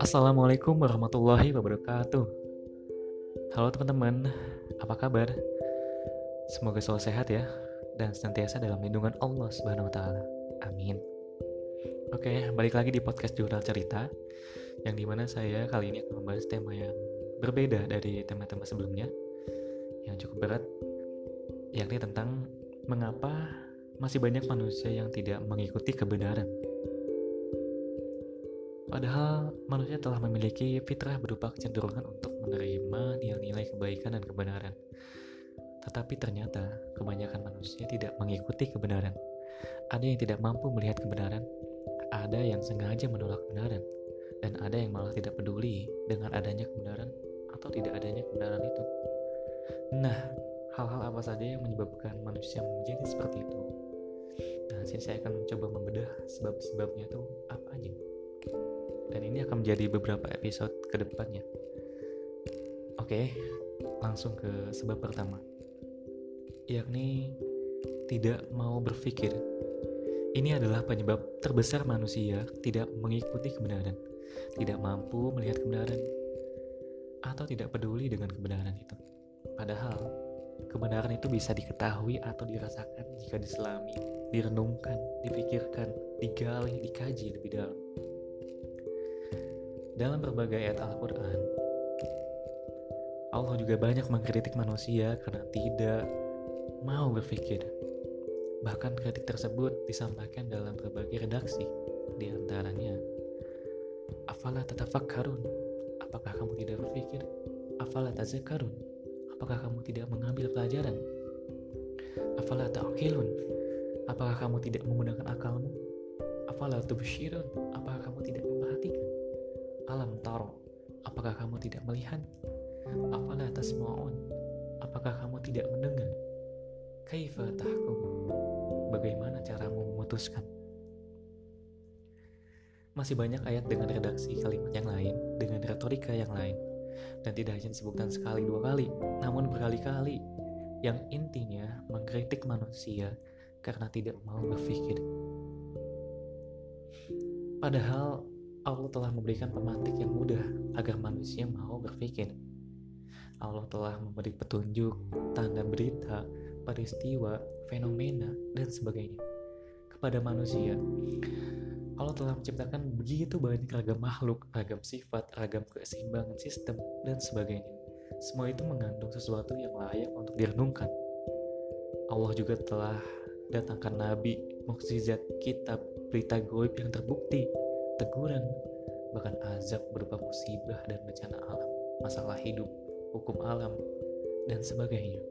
Assalamualaikum warahmatullahi wabarakatuh. Halo teman-teman, apa kabar? Semoga selalu sehat ya dan senantiasa dalam lindungan Allah Subhanahu wa taala. Amin. Oke, balik lagi di podcast Jurnal Cerita yang di mana saya kali ini akan membahas tema yang berbeda dari tema-tema sebelumnya yang cukup berat yakni tentang mengapa masih banyak manusia yang tidak mengikuti kebenaran. Padahal manusia telah memiliki fitrah berupa kecenderungan untuk menerima nilai-nilai kebaikan dan kebenaran. Tetapi ternyata kebanyakan manusia tidak mengikuti kebenaran. Ada yang tidak mampu melihat kebenaran, ada yang sengaja menolak kebenaran, dan ada yang malah tidak peduli dengan adanya kebenaran atau tidak adanya kebenaran itu. Nah, hal-hal apa saja yang menyebabkan manusia menjadi seperti itu? Sini saya akan mencoba membedah sebab-sebabnya itu apa aja dan ini akan menjadi beberapa episode ke depannya. Oke, langsung ke sebab pertama, yakni tidak mau berpikir. Ini adalah penyebab terbesar manusia tidak mengikuti kebenaran, tidak mampu melihat kebenaran, atau tidak peduli dengan kebenaran itu. Padahal, kebenaran itu bisa diketahui atau dirasakan jika diselami, direnungkan, dipikirkan, digali, dikaji lebih dalam. Dalam berbagai ayat Al-Quran, Allah juga banyak mengkritik manusia karena tidak mau berpikir. Bahkan kritik tersebut disampaikan dalam berbagai redaksi, di antaranya, Afala tatafakkarun? Apakah kamu tidak berpikir? Afala tazakarun? Apakah kamu tidak mengambil pelajaran? Afala ta'qilun? Apakah kamu tidak menggunakan akalmu? Afala tubshirun? Apakah kamu tidak memperhatikan? Alam taro, apakah kamu tidak melihat? Afala tasma'un, apakah kamu tidak mendengar? Kaifa tahkum, bagaimana caramu memutuskan? Masih banyak ayat dengan redaksi kalimat yang lain, dengan retorika yang lain, dan tidak hanya disebutkan sekali dua kali, namun berkali-kali, yang intinya mengkritik manusia karena tidak mau berpikir. Padahal Allah telah memberikan pemantik yang mudah agar manusia mau berpikir. Allah telah memberi petunjuk, tanda berita, peristiwa, fenomena, dan sebagainya kepada manusia. Allah telah menciptakan begitu banyak ragam makhluk, ragam sifat, ragam keseimbangan sistem, dan sebagainya. Semua itu mengandung sesuatu yang layak untuk direnungkan. Allah juga telah datangkan nabi, mukjizat, kitab, berita goib yang terbukti teguran, bahkan azab berupa musibah dan bencana alam, masalah hidup, hukum alam, dan sebagainya.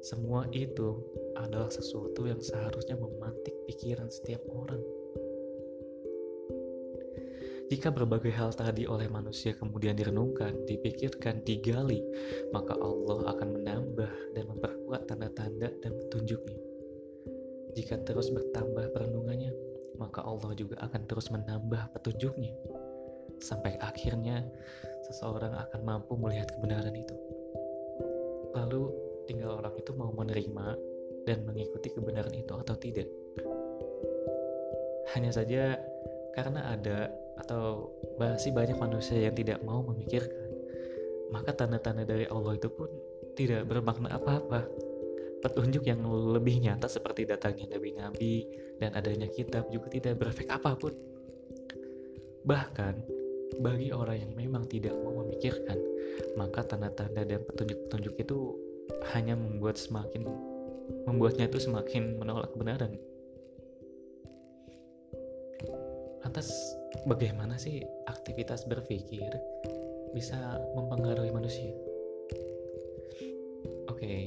Semua itu adalah sesuatu yang seharusnya memantik pikiran setiap orang. Jika berbagai hal tadi oleh manusia kemudian direnungkan, dipikirkan, digali, maka Allah akan menambah dan memperkuat tanda-tanda dan petunjuknya. Jika terus bertambah perenungannya, maka Allah juga akan terus menambah petunjuknya sampai akhirnya seseorang akan mampu melihat kebenaran itu. Lalu tinggal orang itu mau menerima dan mengikuti kebenaran itu atau tidak. Hanya saja karena ada atau masih banyak manusia yang tidak mau memikirkan, maka tanda-tanda dari Allah itu pun tidak bermakna apa-apa petunjuk yang lebih nyata seperti datangnya nabi-nabi dan adanya kitab juga tidak berefek apa pun. Bahkan, bagi orang yang memang tidak mau memikirkan, maka tanda-tanda dan petunjuk-petunjuk itu hanya membuat semakin membuatnya itu semakin menolak kebenaran. Lantas, bagaimana sih aktivitas berpikir bisa mempengaruhi manusia? Oke, okay,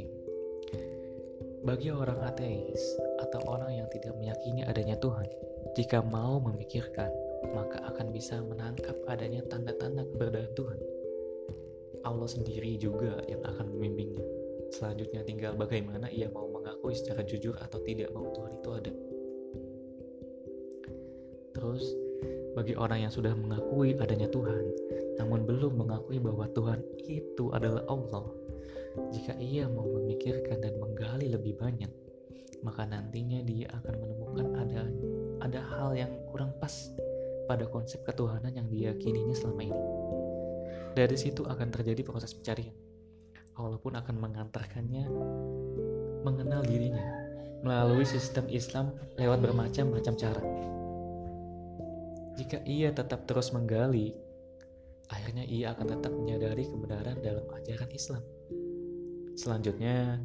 bagi orang ateis atau orang yang tidak meyakini adanya Tuhan, jika mau memikirkan, maka akan bisa menangkap adanya tanda-tanda keberadaan Tuhan. Allah sendiri juga yang akan membimbingnya. Selanjutnya tinggal bagaimana ia mau mengakui secara jujur atau tidak bahwa Tuhan itu ada. Terus, bagi orang yang sudah mengakui adanya Tuhan, namun belum mengakui bahwa Tuhan itu adalah Allah, jika ia mau memikirkan dan menggali lebih banyak, maka nantinya dia akan menemukan ada ada hal yang kurang pas pada konsep ketuhanan yang diyakininya selama ini. Dari situ akan terjadi proses pencarian. Walaupun akan mengantarkannya mengenal dirinya melalui sistem Islam lewat bermacam-macam cara. Jika ia tetap terus menggali, akhirnya ia akan tetap menyadari kebenaran dalam ajaran Islam. Selanjutnya,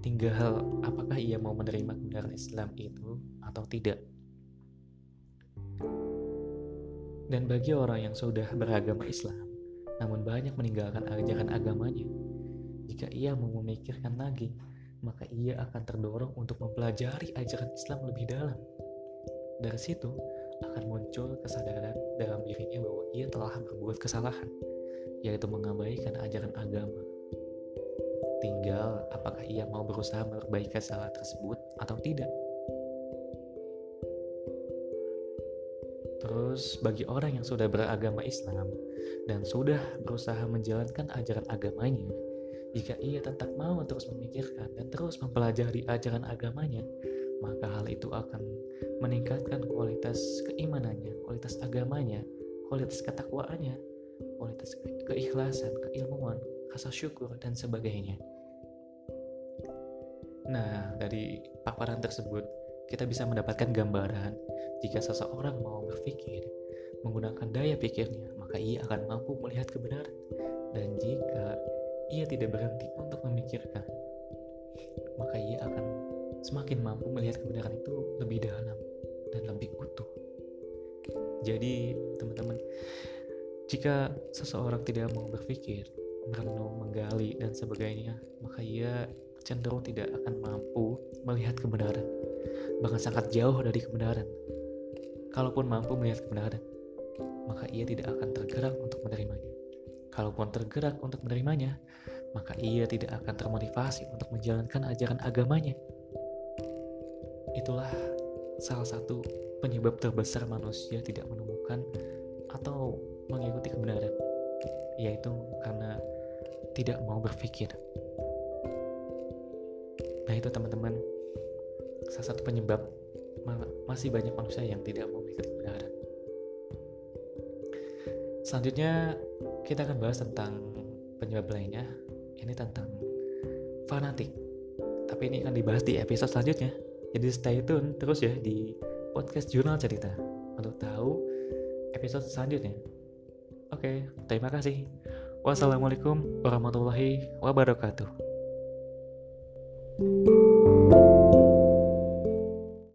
tinggal apakah ia mau menerima kebenaran Islam itu atau tidak. Dan bagi orang yang sudah beragama Islam, namun banyak meninggalkan ajaran agamanya, jika ia mau memikirkan lagi, maka ia akan terdorong untuk mempelajari ajaran Islam lebih dalam. Dari situ akan muncul kesadaran dalam dirinya bahwa ia telah berbuat kesalahan, yaitu mengabaikan ajaran agama Tinggal apakah ia mau berusaha memperbaiki kesalahan tersebut atau tidak. Terus bagi orang yang sudah beragama Islam dan sudah berusaha menjalankan ajaran agamanya, jika ia tetap mau terus memikirkan dan terus mempelajari ajaran agamanya, maka hal itu akan meningkatkan kualitas keimanannya, kualitas agamanya, kualitas ketakwaannya, kualitas keikhlasan, keilmuan, rasa syukur, dan sebagainya. Nah, dari paparan tersebut, kita bisa mendapatkan gambaran jika seseorang mau berpikir menggunakan daya pikirnya, maka ia akan mampu melihat kebenaran. Dan jika ia tidak berhenti untuk memikirkan, maka ia akan semakin mampu melihat kebenaran itu lebih dalam dan lebih utuh. Jadi, teman-teman, jika seseorang tidak mau berpikir, merenung, menggali, dan sebagainya, maka ia cenderung tidak akan mampu melihat kebenaran, bahkan sangat jauh dari kebenaran. Kalaupun mampu melihat kebenaran, maka ia tidak akan tergerak untuk menerimanya. Kalaupun tergerak untuk menerimanya, maka ia tidak akan termotivasi untuk menjalankan ajaran agamanya. Itulah salah satu penyebab terbesar manusia tidak menemukan atau mengikuti kebenaran, yaitu karena tidak mau berpikir. Nah itu teman-teman salah satu penyebab masih banyak manusia yang tidak mau mengikuti kebenaran. Selanjutnya kita akan bahas tentang penyebab lainnya. Ini tentang fanatik. Tapi ini akan dibahas di episode selanjutnya. Jadi stay tune terus ya di podcast Jurnal Cerita untuk tahu episode selanjutnya. Oke, terima kasih. Wassalamualaikum warahmatullahi wabarakatuh. thank you